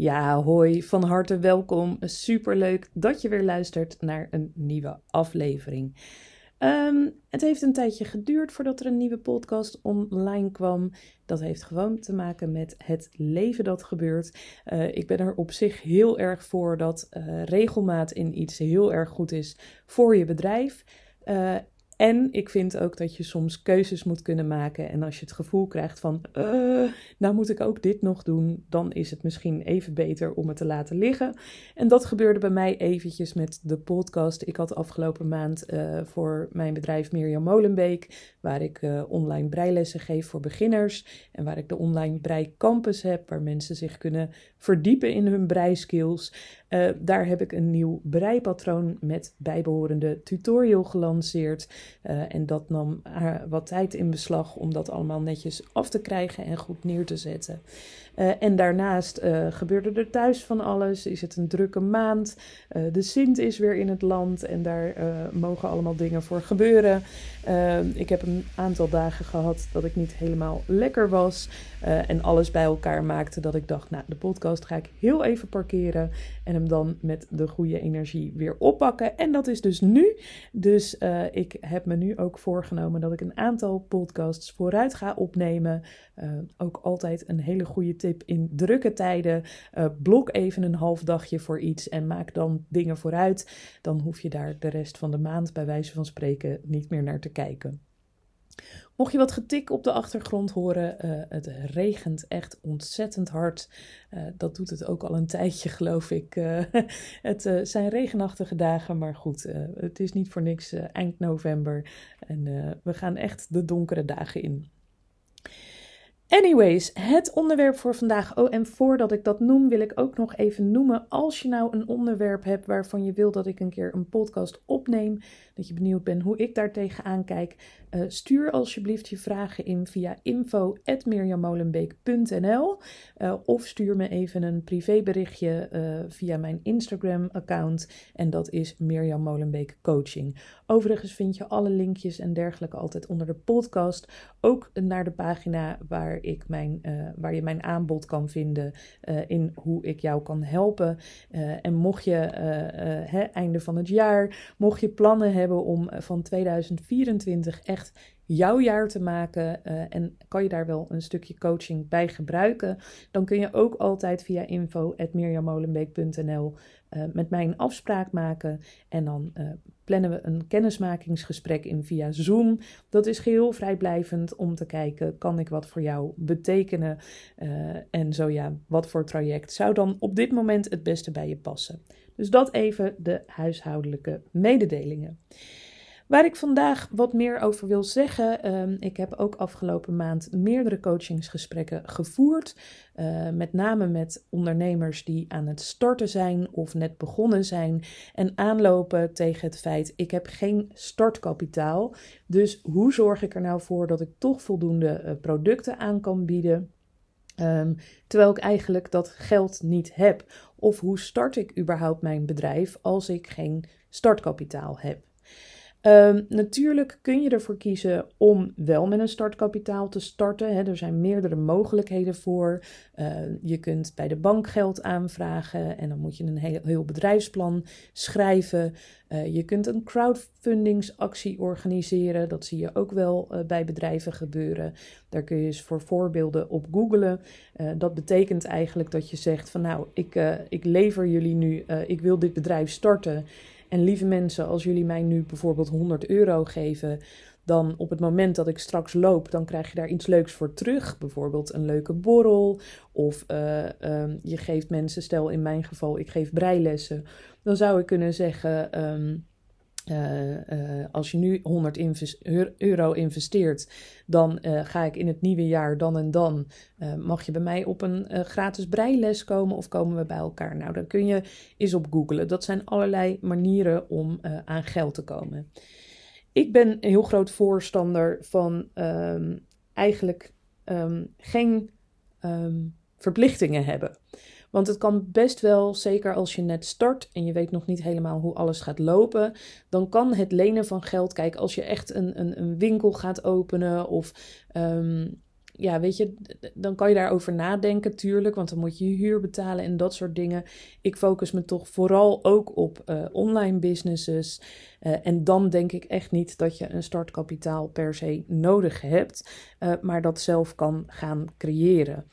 Ja, hoi, van harte welkom. Superleuk dat je weer luistert naar een nieuwe aflevering. Um, het heeft een tijdje geduurd voordat er een nieuwe podcast online kwam. Dat heeft gewoon te maken met het leven dat gebeurt. Uh, ik ben er op zich heel erg voor dat uh, regelmaat in iets heel erg goed is voor je bedrijf. Uh, en ik vind ook dat je soms keuzes moet kunnen maken. En als je het gevoel krijgt van, uh, nou moet ik ook dit nog doen, dan is het misschien even beter om het te laten liggen. En dat gebeurde bij mij eventjes met de podcast. Ik had afgelopen maand uh, voor mijn bedrijf Mirjam Molenbeek, waar ik uh, online breilessen geef voor beginners. En waar ik de online breicampus heb, waar mensen zich kunnen verdiepen in hun breiskills. Daar heb ik een nieuw breipatroon met bijbehorende tutorial gelanceerd. Uh, en dat nam uh, wat tijd in beslag om dat allemaal netjes af te krijgen en goed neer te zetten. Uh, en daarnaast gebeurde er thuis van alles. Is het een drukke maand? de Sint is weer in het land en daar mogen allemaal dingen voor gebeuren. ik heb een aantal dagen gehad dat ik niet helemaal lekker was. en alles bij elkaar maakte dat ik dacht, nou, de podcast ga ik heel even parkeren. En hem dan met de goede energie weer oppakken. En dat is dus nu. Dus ik heb me nu ook voorgenomen dat ik een aantal podcasts vooruit ga opnemen. Ook altijd een hele goede tip in drukke tijden. Uh, blok even een half dagje voor iets en maak dan dingen vooruit. Dan hoef je daar de rest van de maand, bij wijze van spreken, niet meer naar te kijken. Mocht je wat getik op de achtergrond horen, uh, het regent echt ontzettend hard. Uh, dat doet het ook al een tijdje, geloof ik. Het zijn regenachtige dagen, maar goed, het is niet voor niks eind november. En we gaan echt de donkere dagen in. Anyways, het onderwerp voor vandaag. Oh, en voordat ik dat noem, wil ik ook nog even noemen. Als je nou een onderwerp hebt waarvan je wil dat ik een keer een podcast opneem, dat je benieuwd bent hoe ik daar tegenaan kijk, uh, stuur alsjeblieft je vragen in via info.mirjamolenbeek.nl uh, of stuur me even een privéberichtje uh, via mijn Instagram-account en dat is Mirjam Molenbeek Coaching. Overigens vind je alle linkjes en dergelijke altijd onder de podcast, ook naar de pagina waar, ik mijn, waar je mijn aanbod kan vinden in hoe ik jou kan helpen. en mocht je einde van het jaar, mocht je plannen hebben om van 2024 echt jouw jaar te maken en kan je daar wel een stukje coaching bij gebruiken, dan kun je ook altijd via info.mirjamolenbeek.nl eh, met mij een afspraak maken en dan uh, plannen we een kennismakingsgesprek in via Zoom. Dat is geheel vrijblijvend om te kijken, kan ik wat voor jou betekenen en zo ja, wat voor traject zou dan op dit moment het beste bij je passen. Dus dat even de huishoudelijke mededelingen. Waar ik vandaag wat meer over wil zeggen. Um, ik heb ook afgelopen maand meerdere coachingsgesprekken gevoerd. Uh, met name met ondernemers die aan het starten zijn of net begonnen zijn. En aanlopen tegen het feit: ik heb geen startkapitaal. Dus hoe zorg ik er nou voor dat ik toch voldoende uh, producten aan kan bieden? Um, terwijl ik eigenlijk dat geld niet heb. Of hoe start ik überhaupt mijn bedrijf als ik geen startkapitaal heb? Um, natuurlijk kun je ervoor kiezen om wel met een startkapitaal te starten. Er zijn meerdere mogelijkheden voor. Uh, je kunt bij de bank geld aanvragen en dan moet je een heel, heel bedrijfsplan schrijven. Uh, je kunt een crowdfundingsactie organiseren. Dat zie je ook wel uh, bij bedrijven gebeuren. Daar kun je eens voor voorbeelden op googlen. dat betekent eigenlijk dat je zegt van nou, ik, ik lever jullie nu, ik wil dit bedrijf starten. En lieve mensen, als jullie mij nu bijvoorbeeld 100 euro geven, dan op het moment dat ik straks loop, dan krijg je daar iets leuks voor terug. Bijvoorbeeld een leuke borrel. Of uh, um, je geeft mensen, stel in mijn geval, ik geef breilessen. Dan zou ik kunnen zeggen. Um, uh, als je nu 100 euro investeert, dan uh, ga ik in het nieuwe jaar dan en dan. mag je bij mij op een gratis breiles komen of komen we bij elkaar? Nou, dan kun je eens op googlen. Dat zijn allerlei manieren om aan geld te komen. Ik ben een heel groot voorstander van um, eigenlijk um, geen um, verplichtingen hebben. Want het kan best wel, zeker als je net start en je weet nog niet helemaal hoe alles gaat lopen, dan kan het lenen van geld, kijk, als je echt een, een, een winkel gaat openen of um, ja, weet je, dan kan je daarover nadenken, tuurlijk, want dan moet je je huur betalen en dat soort dingen. Ik focus me toch vooral ook op uh, online businesses. Uh, en dan denk ik echt niet dat je een startkapitaal per se nodig hebt, uh, maar dat zelf kan gaan creëren.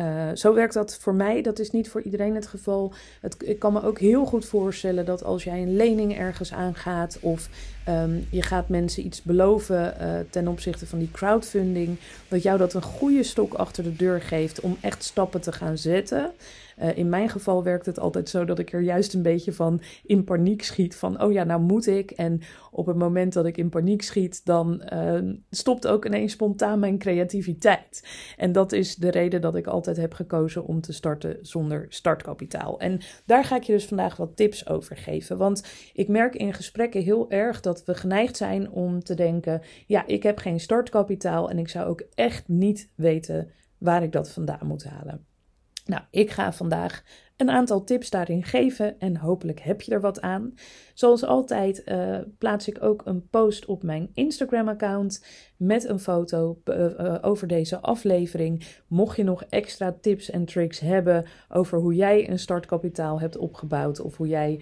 Uh, zo werkt dat voor mij. Dat is niet voor iedereen het geval. Ik kan me ook heel goed voorstellen dat als jij een lening ergens aangaat of um, je gaat mensen iets beloven uh, ten opzichte van die crowdfunding, dat jou dat een goede stok achter de deur geeft om echt stappen te gaan zetten. Uh, in mijn geval werkt het altijd zo dat ik er juist een beetje van in paniek schiet. Van, oh ja, nou moet ik. En op het moment dat ik in paniek schiet, dan uh, stopt ook ineens spontaan mijn creativiteit. En dat is de reden dat ik altijd heb gekozen om te starten zonder startkapitaal. En daar ga ik je dus vandaag wat tips over geven. Want ik merk in gesprekken heel erg dat we geneigd zijn om te denken: ja, ik heb geen startkapitaal en ik zou ook echt niet weten waar ik dat vandaan moet halen. Nou, ik ga vandaag een aantal tips daarin geven en hopelijk heb je er wat aan. Zoals altijd uh, plaats ik ook een post op mijn Instagram-account met een foto uh, over deze aflevering. Mocht je nog extra tips en tricks hebben over hoe jij een startkapitaal hebt opgebouwd of hoe jij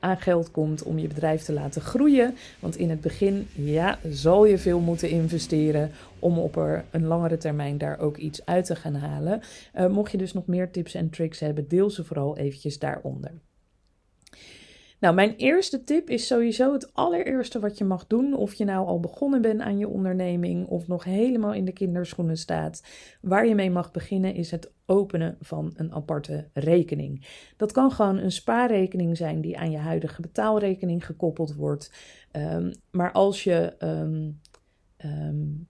aan geld komt om je bedrijf te laten groeien. Want in het begin, ja, zal je veel moeten investeren om op er een langere termijn daar ook iets uit te gaan halen. mocht je dus nog meer tips en tricks hebben, deel ze vooral eventjes daaronder. Nou, mijn eerste tip is sowieso het allereerste wat je mag doen. Of je nou al begonnen bent aan je onderneming of nog helemaal in de kinderschoenen staat. Waar je mee mag beginnen is het openen van een aparte rekening. Dat kan gewoon een spaarrekening zijn die aan je huidige betaalrekening gekoppeld wordt. Um, maar als je um, um,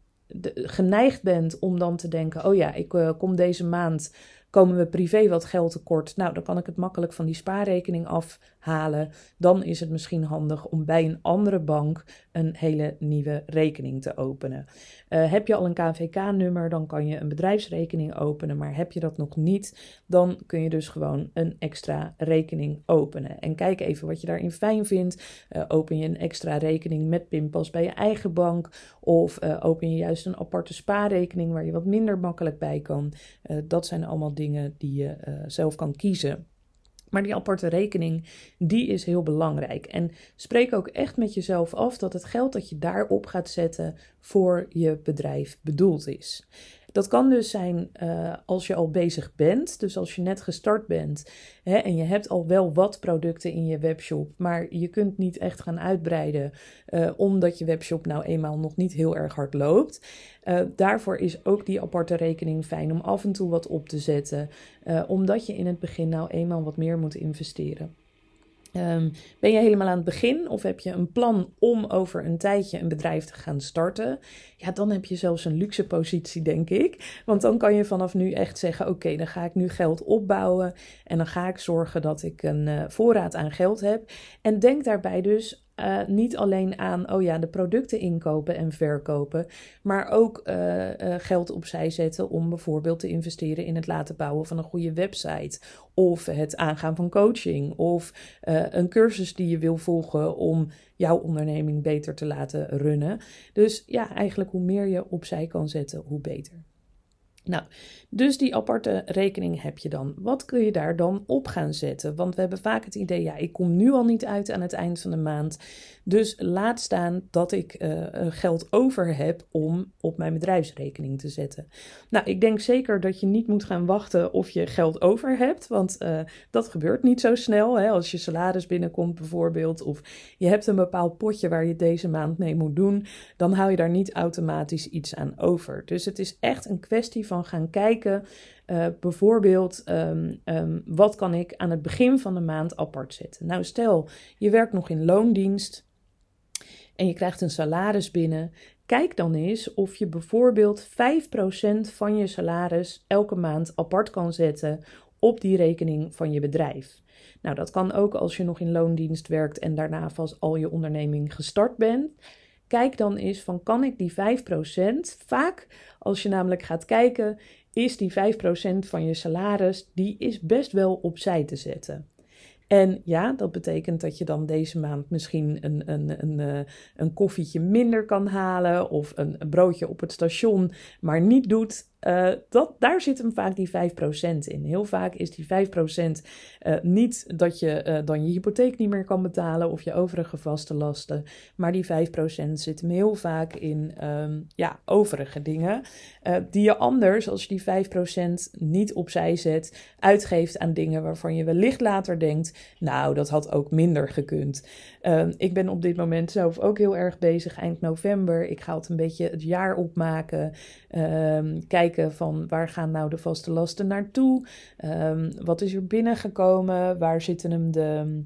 geneigd bent om dan te denken: oh ja, ik uh, kom deze maand Komen we privé wat geld tekort? Nou, dan kan ik het makkelijk van die spaarrekening afhalen. Dan is het misschien handig om bij een andere bank een hele nieuwe rekening te openen. Uh, heb je al een KVK-nummer, dan kan je een bedrijfsrekening openen. Maar heb je dat nog niet, dan kun je dus gewoon een extra rekening openen. En kijk even wat je daarin fijn vindt. Uh, open je een extra rekening met pinpas bij je eigen bank? Of uh, open je juist een aparte spaarrekening waar je wat minder makkelijk bij kan? Dat zijn allemaal dingen die je zelf kan kiezen. Maar die aparte rekening, die is heel belangrijk. En spreek ook echt met jezelf af dat het geld dat je daarop gaat zetten voor je bedrijf bedoeld is. Dat kan dus zijn uh, als je al bezig bent, dus als je net gestart bent hè, en je hebt al wel wat producten in je webshop, maar je kunt niet echt gaan uitbreiden uh, omdat je webshop nou eenmaal nog niet heel erg hard loopt. Uh, daarvoor is ook die aparte rekening fijn om af en toe wat op te zetten, omdat je in het begin nou eenmaal wat meer moet investeren. Um, ben je helemaal aan het begin of heb je een plan om over een tijdje een bedrijf te gaan starten? Ja, dan heb je zelfs een luxe positie, denk ik. Want dan kan je vanaf nu echt zeggen: Oké, dan ga ik nu geld opbouwen en dan ga ik zorgen dat ik een uh, voorraad aan geld heb. En denk daarbij dus uh, niet alleen aan, oh ja, de producten inkopen en verkopen, maar ook uh, uh, geld opzij zetten om bijvoorbeeld te investeren in het laten bouwen van een goede website, of het aangaan van coaching, of een cursus die je wil volgen om jouw onderneming beter te laten runnen. Dus ja, eigenlijk hoe meer je opzij kan zetten, hoe beter. Nou, dus die aparte rekening heb je dan. Wat kun je daar dan op gaan zetten? Want we hebben vaak het idee, ja, ik kom nu al niet uit aan het eind van de maand. Dus laat staan dat ik uh, geld over heb om op mijn bedrijfsrekening te zetten. Nou, ik denk zeker dat je niet moet gaan wachten of je geld over hebt. Want uh, dat gebeurt niet zo snel. Hè? Als je salaris binnenkomt bijvoorbeeld. Of je hebt een bepaald potje waar je deze maand mee moet doen. Dan hou je daar niet automatisch iets aan over. Dus het is echt een kwestie van gaan kijken. Uh, bijvoorbeeld, um, um, wat kan ik aan het begin van de maand apart zetten? Nou, stel je werkt nog in loondienst. en je krijgt een salaris binnen, kijk dan eens of je bijvoorbeeld 5% van je salaris elke maand apart kan zetten op die rekening van je bedrijf. Nou, dat kan ook als je nog in loondienst werkt en daarna vast al je onderneming gestart bent. Kijk dan eens van kan ik die 5%, vaak als je namelijk gaat kijken, is die 5% van je salaris, die is best wel opzij te zetten. En ja, dat betekent dat je dan deze maand misschien een, een, een, eh, een koffietje minder kan halen of een broodje op het station, maar niet doet uh, dat, daar zit hem vaak die 5% in. Heel vaak is die 5% uh, eh, niet dat je uh, dan je hypotheek niet meer kan betalen of je overige vaste lasten. Maar die 5% zit hem heel vaak in um, ja, overige dingen. die je anders, als je die 5% niet opzij zet, uitgeeft aan dingen waarvan je wellicht later denkt: Nou, dat had ook minder gekund. Ehm, ik ben op dit moment zelf ook heel erg bezig eind november. Ik ga het een beetje het jaar opmaken. Um, kijken van waar gaan nou de vaste lasten naartoe? Um, wat is er binnengekomen? Waar zitten hem de,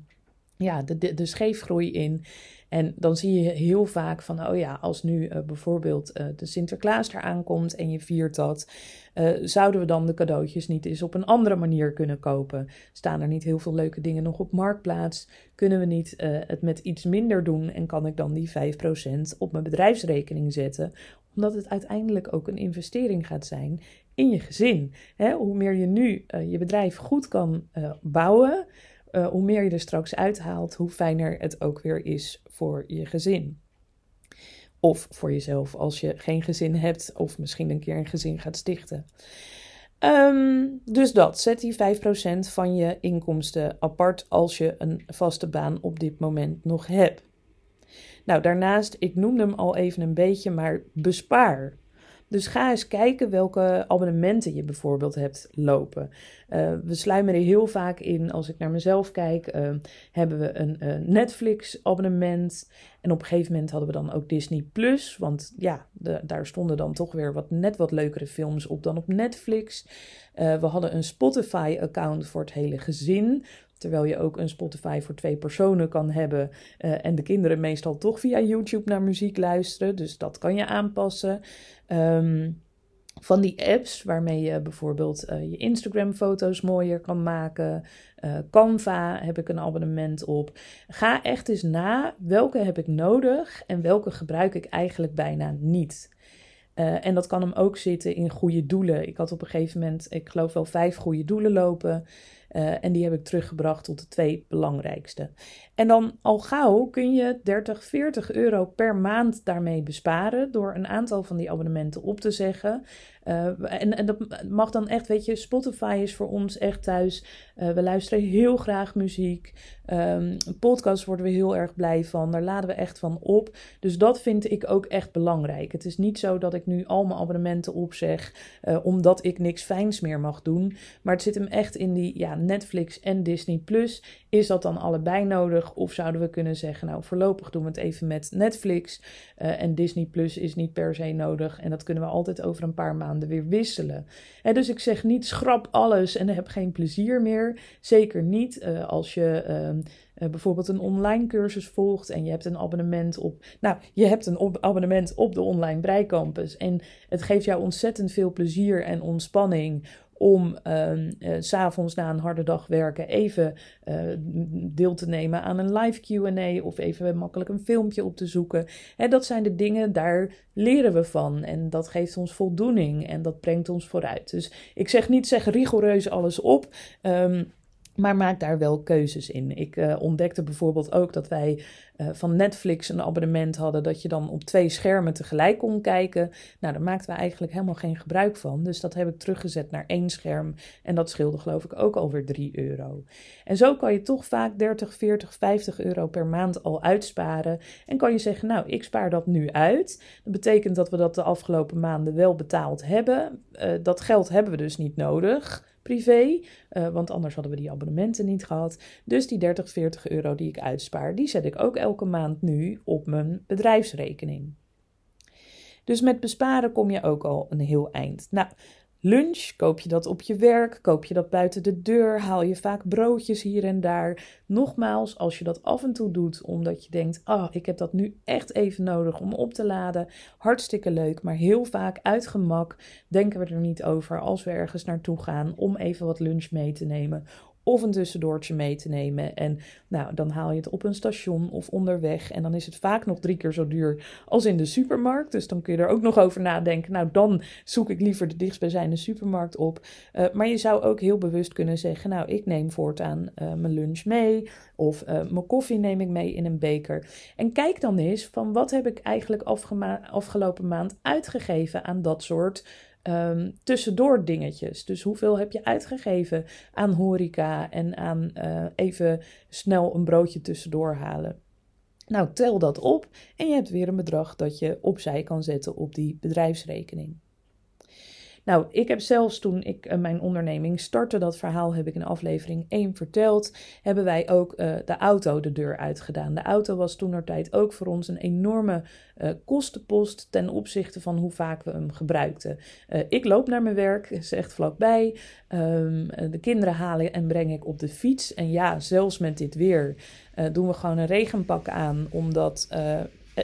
ja, de, de scheefgroei in? En dan zie je heel vaak van, oh ja, als nu uh, bijvoorbeeld uh, de Sinterklaas eraan komt en je viert dat, uh, zouden we dan de cadeautjes niet eens op een andere manier kunnen kopen? Staan er niet heel veel leuke dingen nog op marktplaats? Kunnen we niet het met iets minder doen en kan ik dan die 5% op mijn bedrijfsrekening zetten? Omdat het uiteindelijk ook een investering gaat zijn in je gezin. Hè, hoe meer je nu je bedrijf goed kan bouwen, uh, hoe meer je er straks uithaalt, hoe fijner het ook weer is voor je gezin. Of voor jezelf als je geen gezin hebt of misschien een keer een gezin gaat stichten. Um, dus dat, zet die 5% van je inkomsten apart als je een vaste baan op dit moment nog hebt. Nou, daarnaast, ik noemde hem al even een beetje, maar bespaar. Dus ga eens kijken welke abonnementen je bijvoorbeeld hebt lopen. Uh, we sluimeren heel vaak in, als ik naar mezelf kijk, uh, hebben we een uh, Netflix-abonnement. En op een gegeven moment hadden we dan ook Disney Plus. Want ja, daar stonden dan toch weer wat, net wat leukere films op dan op Netflix. we hadden een Spotify-account voor het hele gezin. Terwijl je ook een Spotify voor twee personen kan hebben. Uh, en de kinderen meestal toch via YouTube naar muziek luisteren. Dus dat kan je aanpassen. Um, van die apps waarmee je bijvoorbeeld uh, je Instagram-foto's mooier kan maken. Uh, Canva heb ik een abonnement op. Ga echt eens na welke heb ik nodig en welke gebruik ik eigenlijk bijna niet. Uh, en dat kan hem ook zitten in goede doelen. Ik had op een gegeven moment, ik geloof wel vijf goede doelen lopen. Uh, en die heb ik teruggebracht tot de twee belangrijkste. En dan al gauw kun je 30, 40 euro per maand daarmee besparen door een aantal van die abonnementen op te zeggen. Uh, en, dat mag dan echt, weet je, Spotify is voor ons echt thuis. Uh, we luisteren heel graag muziek. Um, podcast worden we heel erg blij van. Daar laden we echt van op. Dus dat vind ik ook echt belangrijk. Het is niet zo dat ik nu al mijn abonnementen opzeg uh, omdat ik niks fijns meer mag doen. Maar het zit hem echt in die ja, Netflix en Disney Plus. Is dat dan allebei nodig? Of zouden we kunnen zeggen, nou voorlopig doen we het even met Netflix. En Disney Plus is niet per se nodig. En dat kunnen we altijd over een paar maanden weer wisselen. En dus ik zeg niet schrap alles en heb geen plezier meer. Zeker niet uh, als je uh, bijvoorbeeld een online cursus volgt en je hebt een abonnement op. Nou, je hebt een abonnement op de online breicampus. En het geeft jou ontzettend veel plezier en ontspanning om uh, uh, s'avonds na een harde dag werken even uh, deel te nemen aan een live QA of even makkelijk een filmpje op te zoeken. Hè, dat zijn de dingen, daar leren we van en dat geeft ons voldoening en dat brengt ons vooruit. Dus ik zeg niet, zeg rigoureus alles op. Um, maar maak daar wel keuzes in. Ik uh, ontdekte bijvoorbeeld ook dat wij uh, van Netflix een abonnement hadden dat je dan op twee schermen tegelijk kon kijken. Nou, daar maakten we eigenlijk helemaal geen gebruik van. Dus dat heb ik teruggezet naar één scherm. En dat scheelde geloof ik ook alweer 3 euro. En zo kan je toch vaak 30, 40, 50 euro per maand al uitsparen. En kan je zeggen, nou, ik spaar dat nu uit. Dat betekent dat we dat de afgelopen maanden wel betaald hebben. Uh, dat geld hebben we dus niet nodig privé, uh, want anders hadden we die abonnementen niet gehad. Dus die 30, 40 euro die ik uitspaar, die zet ik ook elke maand nu op mijn bedrijfsrekening. Dus met besparen kom je ook al een heel eind. Nou, lunch? Koop je dat op je werk? Koop je dat buiten de deur? Haal je vaak broodjes hier en daar? Nogmaals, als je dat af en toe doet omdat je denkt: oh, ik heb dat nu echt even nodig om op te laden. Hartstikke leuk, maar heel vaak uit gemak denken we er niet over als we ergens naartoe gaan om even wat lunch mee te nemen of een tussendoortje mee te nemen. En nou, dan haal je het op een station of onderweg. En dan is het vaak nog drie keer zo duur als in de supermarkt. Dus dan kun je er ook nog over nadenken. Nou, dan zoek ik liever de dichtstbijzijnde supermarkt op. Uh, maar je zou ook heel bewust kunnen zeggen: Nou, ik neem voortaan uh, mijn lunch mee. Of uh, mijn koffie neem ik mee in een beker. En kijk dan eens van wat heb ik eigenlijk afgelopen maand uitgegeven aan dat soort um, tussendoor dingetjes. Dus hoeveel heb je uitgegeven aan horeca en aan uh, even snel een broodje tussendoor halen? Nou, tel dat op en je hebt weer een bedrag dat je opzij kan zetten op die bedrijfsrekening. Nou, ik heb zelfs toen ik uh, mijn onderneming startte, dat verhaal heb ik in aflevering 1 verteld, hebben wij ook uh, de auto de deur uitgedaan. De auto was toen tijd ook voor ons een enorme uh, kostenpost ten opzichte van hoe vaak we hem gebruikten. ik loop naar mijn werk, is echt vlakbij. Um, de kinderen halen en breng ik op de fiets. En ja, zelfs met dit weer doen we gewoon een regenpak aan, omdat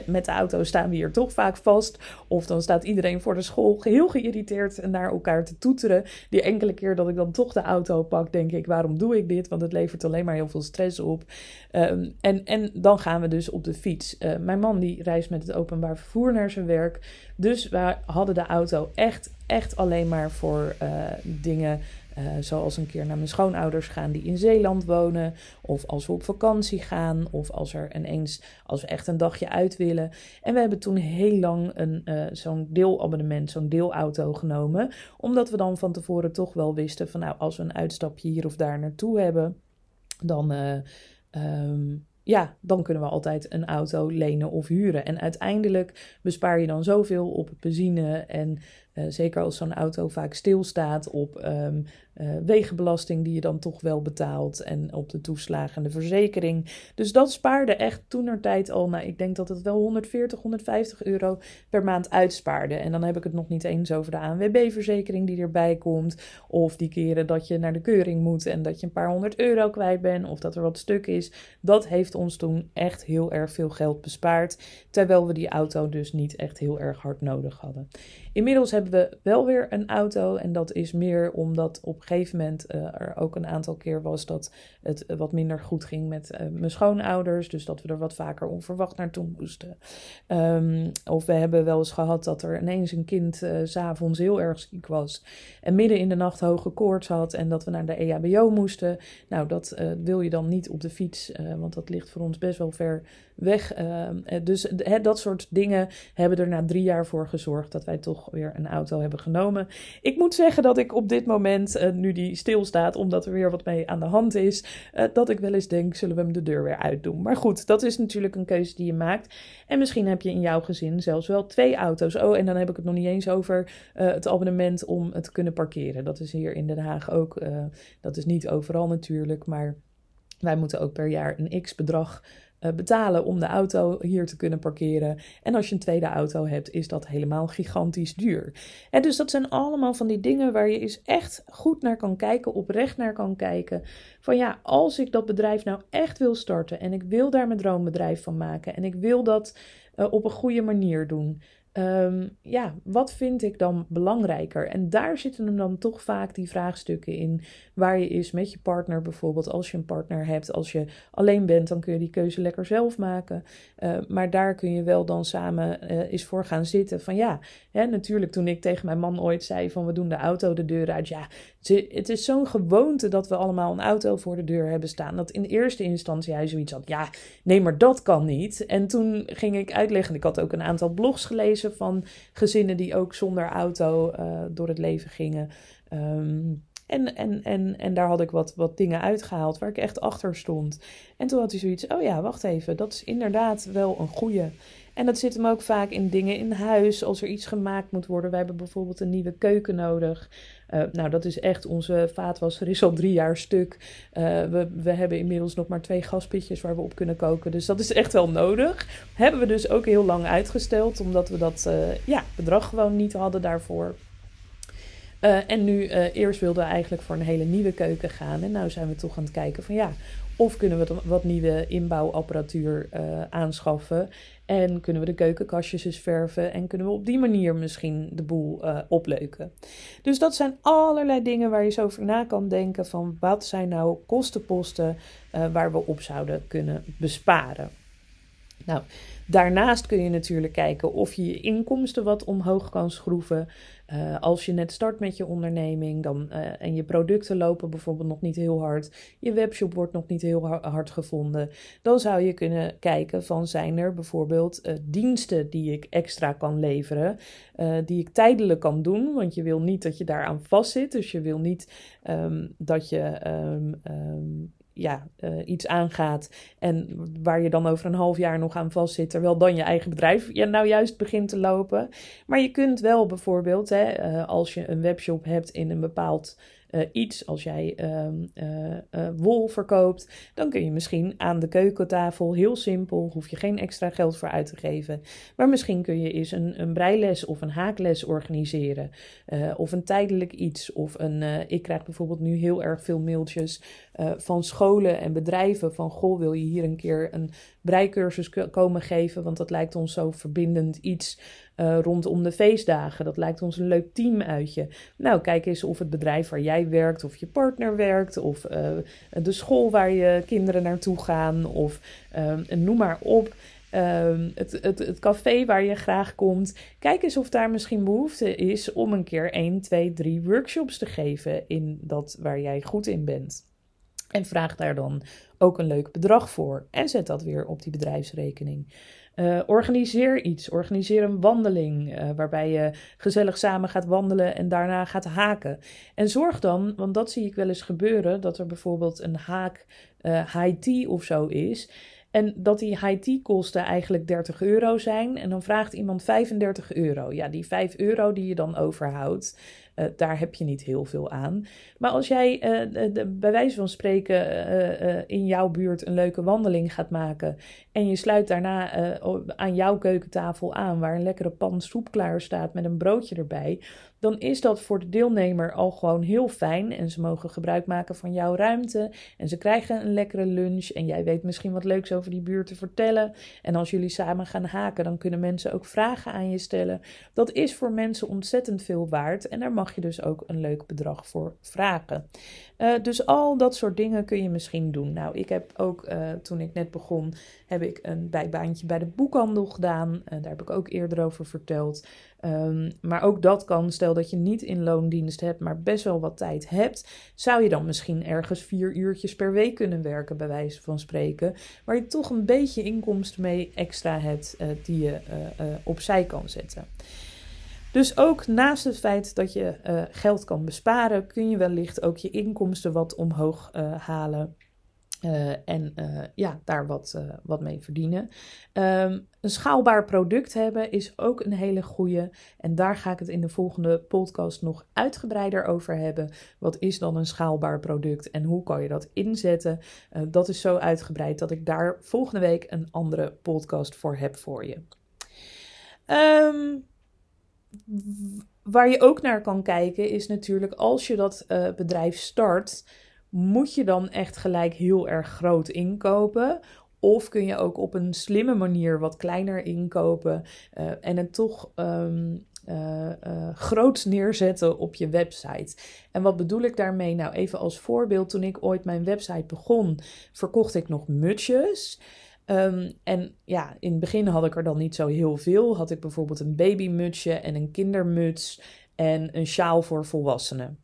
met de auto staan we hier toch vaak vast. Of dan staat iedereen voor de school heel geïrriteerd naar elkaar te toeteren. Die enkele keer dat ik dan toch de auto pak, denk ik: waarom doe ik dit? Want het levert alleen maar heel veel stress op. Um, en, en dan gaan we dus op de fiets. Uh, mijn man die reist met het openbaar vervoer naar zijn werk. Dus we hadden de auto echt, echt alleen maar voor uh, dingen uh, zoals een keer naar mijn schoonouders gaan die in Zeeland wonen. Of als we op vakantie gaan. Of als, er ineens, als we echt een dagje uit willen. En we hebben toen heel lang een, uh, zo'n deelabonnement, zo'n deelauto genomen. Omdat we dan van tevoren toch wel wisten van nou, als we een uitstapje hier of daar naartoe hebben. Dan, uh, um, ja, dan kunnen we altijd een auto lenen of huren. En uiteindelijk bespaar je dan zoveel op benzine en uh, zeker als zo'n auto vaak stilstaat op um, uh, wegenbelasting die je dan toch wel betaalt en op de toeslagen en de verzekering. Dus dat spaarde echt toenertijd al, nou ik denk dat het wel 140, 150 euro per maand uitspaarde. En dan heb ik het nog niet eens over de ANWB-verzekering die erbij komt. Of die keren dat je naar de keuring moet en dat je een paar honderd euro kwijt bent of dat er wat stuk is. Dat heeft ons toen echt heel erg veel geld bespaard. Terwijl we die auto dus niet echt heel erg hard nodig hadden. Inmiddels hebben we wel weer een auto. En dat is meer omdat op een gegeven moment uh, er ook een aantal keer was dat het wat minder goed ging met uh, mijn schoonouders. Dus dat we er wat vaker onverwacht naartoe moesten. Um, of we hebben wel eens gehad dat er ineens een kind uh, s'avonds heel erg ziek was. En midden in de nacht hoge koorts had. En dat we naar de EHBO moesten. Nou, dat wil je dan niet op de fiets. want dat ligt voor ons best wel ver weg. Ehm, dus dat soort dingen hebben er na drie jaar voor gezorgd dat wij toch weer een auto hebben genomen. Ik moet zeggen dat ik op dit moment, uh, nu die stilstaat, omdat er weer wat mee aan de hand is, dat ik wel eens denk, zullen we hem de deur weer uitdoen. Maar goed, dat is natuurlijk een keuze die je maakt. En misschien heb je in jouw gezin zelfs wel twee auto's. Oh, en dan heb ik het nog niet eens over het abonnement om het te kunnen parkeren. Dat is hier in Den Haag ook. dat is niet overal natuurlijk, maar wij moeten ook per jaar een x bedrag uh, betalen om de auto hier te kunnen parkeren. En als je een tweede auto hebt, is dat helemaal gigantisch duur. En dus dat zijn allemaal van die dingen waar je eens echt goed naar kan kijken, oprecht naar kan kijken. Van ja, als ik dat bedrijf nou echt wil starten en ik wil daar mijn droombedrijf van maken en ik wil dat uh, op een goede manier doen. Um, ja, wat vind ik dan belangrijker? En daar zitten dan toch vaak die vraagstukken in. Waar je is met je partner bijvoorbeeld. Als je een partner hebt, als je alleen bent, dan kun je die keuze lekker zelf maken. Uh, maar daar kun je wel dan samen uh, eens voor gaan zitten. Van ja, hè, natuurlijk toen ik tegen mijn man ooit zei van we doen de auto de deur uit. Ja, het is zo'n gewoonte dat we allemaal een auto voor de deur hebben staan. Dat in eerste instantie hij zoiets had. Ja, nee, maar dat kan niet. En toen ging ik uitleggen. Ik had ook een aantal blogs gelezen van gezinnen die ook zonder auto uh, door het leven gingen. Um, en, en, en, en daar had ik wat, wat dingen uitgehaald waar ik echt achter stond. En toen had hij zoiets, oh ja, wacht even, dat is inderdaad wel een goede. En dat zit hem ook vaak in dingen in huis, als er iets gemaakt moet worden. Wij hebben bijvoorbeeld een nieuwe keuken nodig. Uh, nou, dat is echt, onze vaatwasser is al drie jaar stuk. Uh, we, we hebben inmiddels nog maar twee gaspitjes waar we op kunnen koken. Dus dat is echt wel nodig. Hebben we dus ook heel lang uitgesteld, omdat we dat uh, ja, bedrag gewoon niet hadden daarvoor. en nu, eerst wilden we eigenlijk voor een hele nieuwe keuken gaan. En nu zijn we toch aan het kijken van ja, of kunnen we wat nieuwe inbouwapparatuur aanschaffen. En kunnen we de keukenkastjes eens verven. En kunnen we op die manier misschien de boel uh, opleuken. Dus dat zijn allerlei dingen waar je zo over na kan denken. Van wat zijn nou kostenposten uh, waar we op zouden kunnen besparen. Nou, daarnaast kun je natuurlijk kijken of je je inkomsten wat omhoog kan schroeven. Uh, als je net start met je onderneming dan, uh, en je producten lopen bijvoorbeeld nog niet heel hard, je webshop wordt nog niet heel hard gevonden, dan zou je kunnen kijken van zijn er bijvoorbeeld uh, diensten die ik extra kan leveren, die ik tijdelijk kan doen, want je wil niet dat je daaraan vastzit, dus je wil niet um, dat je um, um, ja, uh, iets aangaat en waar je dan over een half jaar nog aan vastzit, terwijl dan je eigen bedrijf ja, nou juist begint te lopen. Maar je kunt wel bijvoorbeeld, hè, uh, als je een webshop hebt in een bepaald uh, iets. Als jij um, uh, uh, wol verkoopt, dan kun je misschien aan de keukentafel heel simpel, hoef je geen extra geld voor uit te geven. Maar misschien kun je eens een, een breiles of een haakles organiseren. of een tijdelijk iets. Of een, ik krijg bijvoorbeeld nu heel erg veel mailtjes van scholen en bedrijven van goh, wil je hier een keer een breikursus komen geven? Want dat lijkt ons zo verbindend iets uh, rondom de feestdagen. Dat lijkt ons een leuk team uitje. Nou, kijk eens of het bedrijf waar jij werkt, of je partner werkt, of uh, de school waar je kinderen naartoe gaan, of uh, noem maar op. Um, het, het, het café waar je graag komt. Kijk eens of daar misschien behoefte is om een keer 1, 2, 3 workshops te geven in dat waar jij goed in bent. En vraag daar dan ook een leuk bedrag voor. En zet dat weer op die bedrijfsrekening. Uh, organiseer iets. Organiseer een wandeling uh, waarbij je gezellig samen gaat wandelen en daarna gaat haken. En zorg dan, want dat zie ik wel eens gebeuren, dat er bijvoorbeeld een haak uh, high tea of zo is. En dat die high tea kosten eigenlijk 30 euro zijn. En dan vraagt iemand 35 euro. Ja, die 5 euro die je dan overhoudt, uh, daar heb je niet heel veel aan. Maar als jij uh, de, bij wijze van spreken uh, in jouw buurt een leuke wandeling gaat maken. en je sluit daarna aan jouw keukentafel aan, waar een lekkere pan soep klaar staat met een broodje erbij dan is dat voor de deelnemer al gewoon heel fijn. En ze mogen gebruik maken van jouw ruimte. En ze krijgen een lekkere lunch. En jij weet misschien wat leuks over die buurt te vertellen. En als jullie samen gaan haken, dan kunnen mensen ook vragen aan je stellen. Dat is voor mensen ontzettend veel waard. En daar mag je dus ook een leuk bedrag voor vragen. Uh, dus al dat soort dingen kun je misschien doen. Nou, ik heb ook uh, toen ik net begon, heb ik een bijbaantje bij de boekhandel gedaan. Uh, daar heb ik ook eerder over verteld. Um, maar ook dat kan, stel dat je niet in loondienst hebt, maar best wel wat tijd hebt, zou je dan misschien ergens vier uurtjes per week kunnen werken, bij wijze van spreken, waar je toch een beetje inkomsten mee extra hebt die je opzij kan zetten. Dus ook naast het feit dat je geld kan besparen, kun je wellicht ook je inkomsten wat omhoog halen. Uh, en ja, daar wat, wat mee verdienen. Um, een schaalbaar product hebben is ook een hele goede. En daar ga ik het in de volgende podcast nog uitgebreider over hebben. Wat is dan een schaalbaar product en hoe kan je dat inzetten? dat is zo uitgebreid dat ik daar volgende week een andere podcast voor heb voor je. Um, waar je ook naar kan kijken is natuurlijk als je dat bedrijf start, moet je dan echt gelijk heel erg groot inkopen? Of kun je ook op een slimme manier wat kleiner inkopen uh, en het toch um, groots neerzetten op je website. En wat bedoel ik daarmee? Nou, even als voorbeeld, toen ik ooit mijn website begon, verkocht ik nog mutsjes. Um, en ja, in het begin had ik er dan niet zo heel veel. Had ik bijvoorbeeld een babymutsje en een kindermuts en een sjaal voor volwassenen.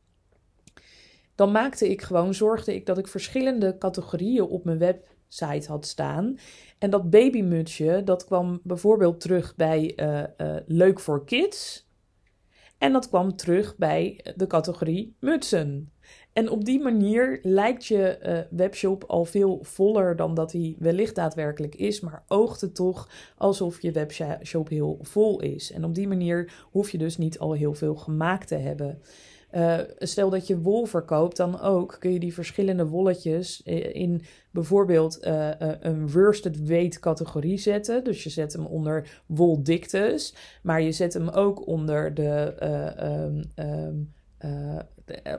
Dan maakte ik gewoon, zorgde ik dat ik verschillende categorieën op mijn website had staan. En dat babymutsje, dat kwam bijvoorbeeld terug bij uh, uh, leuk voor kids. En dat kwam terug bij de categorie mutsen. En op die manier lijkt je uh, webshop al veel voller dan dat hij wellicht daadwerkelijk is, maar oogt het toch alsof je webshop heel vol is. En op die manier hoef je dus niet al heel veel gemaakt te hebben. Uh, stel dat je wol verkoopt, dan ook kun je die verschillende wolletjes in bijvoorbeeld uh, een worsted weight categorie zetten. Dus je zet hem onder woldiktes, maar je zet hem ook onder de um, um, uh,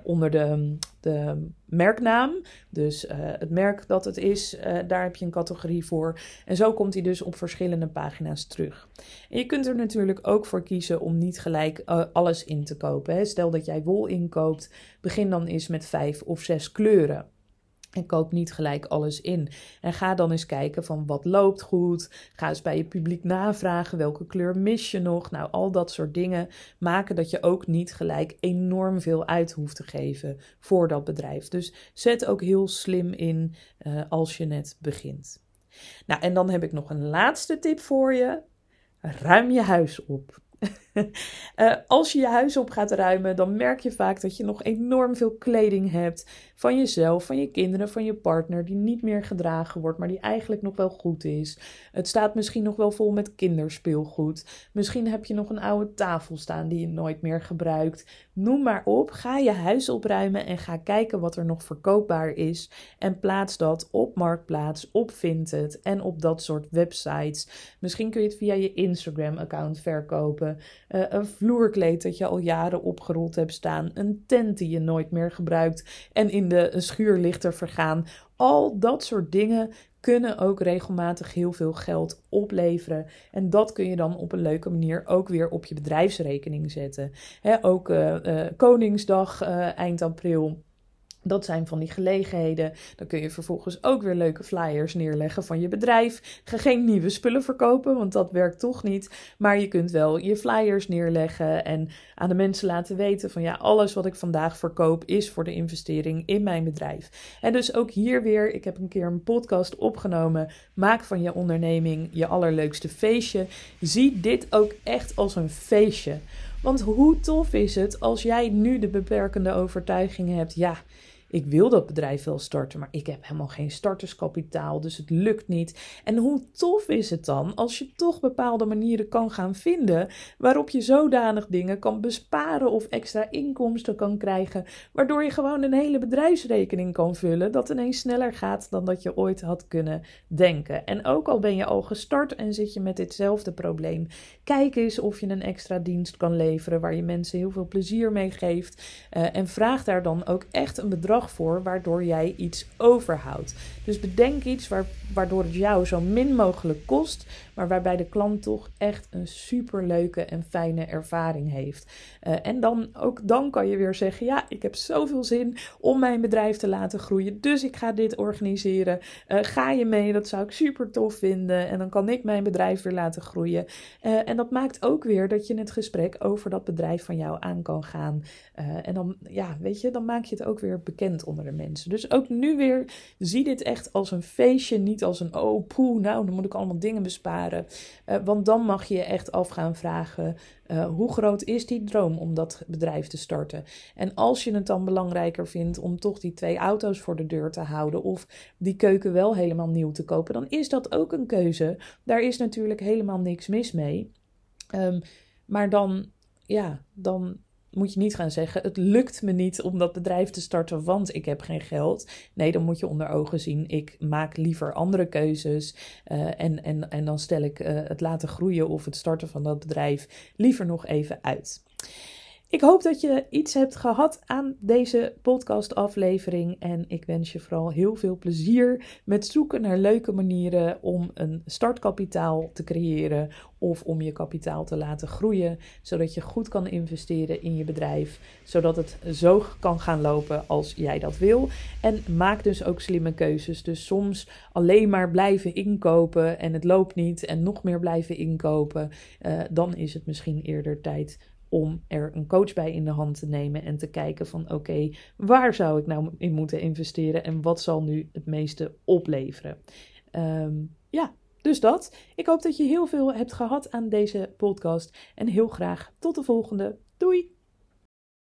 onder de, de merknaam. Dus uh, het merk dat het is, uh, daar heb je een categorie voor. En zo komt hij dus op verschillende pagina's terug. En je kunt er natuurlijk ook voor kiezen om niet gelijk alles in te kopen. Hè. Stel dat jij wol inkoopt, begin dan eens met vijf of zes kleuren. En koop niet gelijk alles in. En ga dan eens kijken van wat loopt goed. Ga eens bij je publiek navragen welke kleur mis je nog. Nou, al dat soort dingen maken dat je ook niet gelijk enorm veel uit hoeft te geven voor dat bedrijf. Dus zet ook heel slim in uh, als je net begint. Nou, en dan heb ik nog een laatste tip voor je. Ruim je huis op. uh, als je je huis op gaat ruimen, dan merk je vaak dat je nog enorm veel kleding hebt van jezelf, van je kinderen, van je partner, die niet meer gedragen wordt, maar die eigenlijk nog wel goed is. Het staat misschien nog wel vol met kinderspeelgoed. Misschien heb je nog een oude tafel staan die je nooit meer gebruikt. Noem maar op, ga je huis opruimen en ga kijken wat er nog verkoopbaar is en plaats dat op Marktplaats, op Vinted en op dat soort websites. Misschien kun je het via je Instagram-account verkopen. Uh, een vloerkleed dat je al jaren opgerold hebt staan. Een tent die je nooit meer gebruikt en in de schuur ligt er vergaan. Al dat soort dingen kunnen ook regelmatig heel veel geld opleveren. En dat kun je dan op een leuke manier ook weer op je bedrijfsrekening zetten. ook uh, uh, Koningsdag eind april dat zijn van die gelegenheden. Dan kun je vervolgens ook weer leuke flyers neerleggen van je bedrijf. Ga geen nieuwe spullen verkopen, want dat werkt toch niet. Maar je kunt wel je flyers neerleggen en aan de mensen laten weten van ja, alles wat ik vandaag verkoop is voor de investering in mijn bedrijf. En dus ook hier weer, ik heb een keer een podcast opgenomen. Maak van je onderneming je allerleukste feestje. Zie dit ook echt als een feestje. Want hoe tof is het als jij nu de beperkende overtuigingen hebt? Ja, ik wil dat bedrijf wel starten, maar ik heb helemaal geen starterskapitaal, dus het lukt niet. En hoe tof is het dan als je toch bepaalde manieren kan gaan vinden waarop je zodanig dingen kan besparen of extra inkomsten kan krijgen, waardoor je gewoon een hele bedrijfsrekening kan vullen dat ineens sneller gaat dan dat je ooit had kunnen denken. En ook al ben je al gestart en zit je met ditzelfde probleem, kijk eens of je een extra dienst kan leveren waar je mensen heel veel plezier mee geeft uh, en vraag daar dan ook echt een bedrag voor waardoor jij iets overhoudt. Dus bedenk iets waar, waardoor het jou zo min mogelijk kost, maar waarbij de klant toch echt een superleuke en fijne ervaring heeft. Uh, en dan ook dan kan je weer zeggen: Ja, ik heb zoveel zin om mijn bedrijf te laten groeien, dus ik ga dit organiseren. Uh, ga je mee? Dat zou ik super tof vinden. En dan kan ik mijn bedrijf weer laten groeien. Uh, en dat maakt ook weer dat je het gesprek over dat bedrijf van jou aan kan gaan. en dan, ja, weet je, dan maak je het ook weer bekend onder de mensen. Dus ook nu weer, zie dit echt als een feestje, niet als een oh poeh, nou, dan moet ik allemaal dingen besparen. Uh, want dan mag je je echt af gaan vragen: uh, hoe groot is die droom om dat bedrijf te starten? En als je het dan belangrijker vindt om toch die twee auto's voor de deur te houden of die keuken wel helemaal nieuw te kopen, dan is dat ook een keuze. Daar is natuurlijk helemaal niks mis mee. Um, maar dan, ja, dan moet je niet gaan zeggen: het lukt me niet om dat bedrijf te starten, want ik heb geen geld. Nee, dan moet je onder ogen zien: ik maak liever andere keuzes. Uh, en, en, en dan stel ik uh, het laten groeien of het starten van dat bedrijf liever nog even uit. Ik hoop dat je iets hebt gehad aan deze podcastaflevering. En ik wens je vooral heel veel plezier met zoeken naar leuke manieren om een startkapitaal te creëren. Of om je kapitaal te laten groeien. Zodat je goed kan investeren in je bedrijf. Zodat het zo kan gaan lopen als jij dat wil. En maak dus ook slimme keuzes. Dus soms alleen maar blijven inkopen en het loopt niet. En nog meer blijven inkopen. Uh, dan is het misschien eerder tijd om er een coach bij in de hand te nemen en te kijken van oké, waar zou ik nou in moeten investeren en wat zal nu het meeste opleveren. Um, ja, dus dat. Ik hoop dat je heel veel hebt gehad aan deze podcast en heel graag tot de volgende. Doei!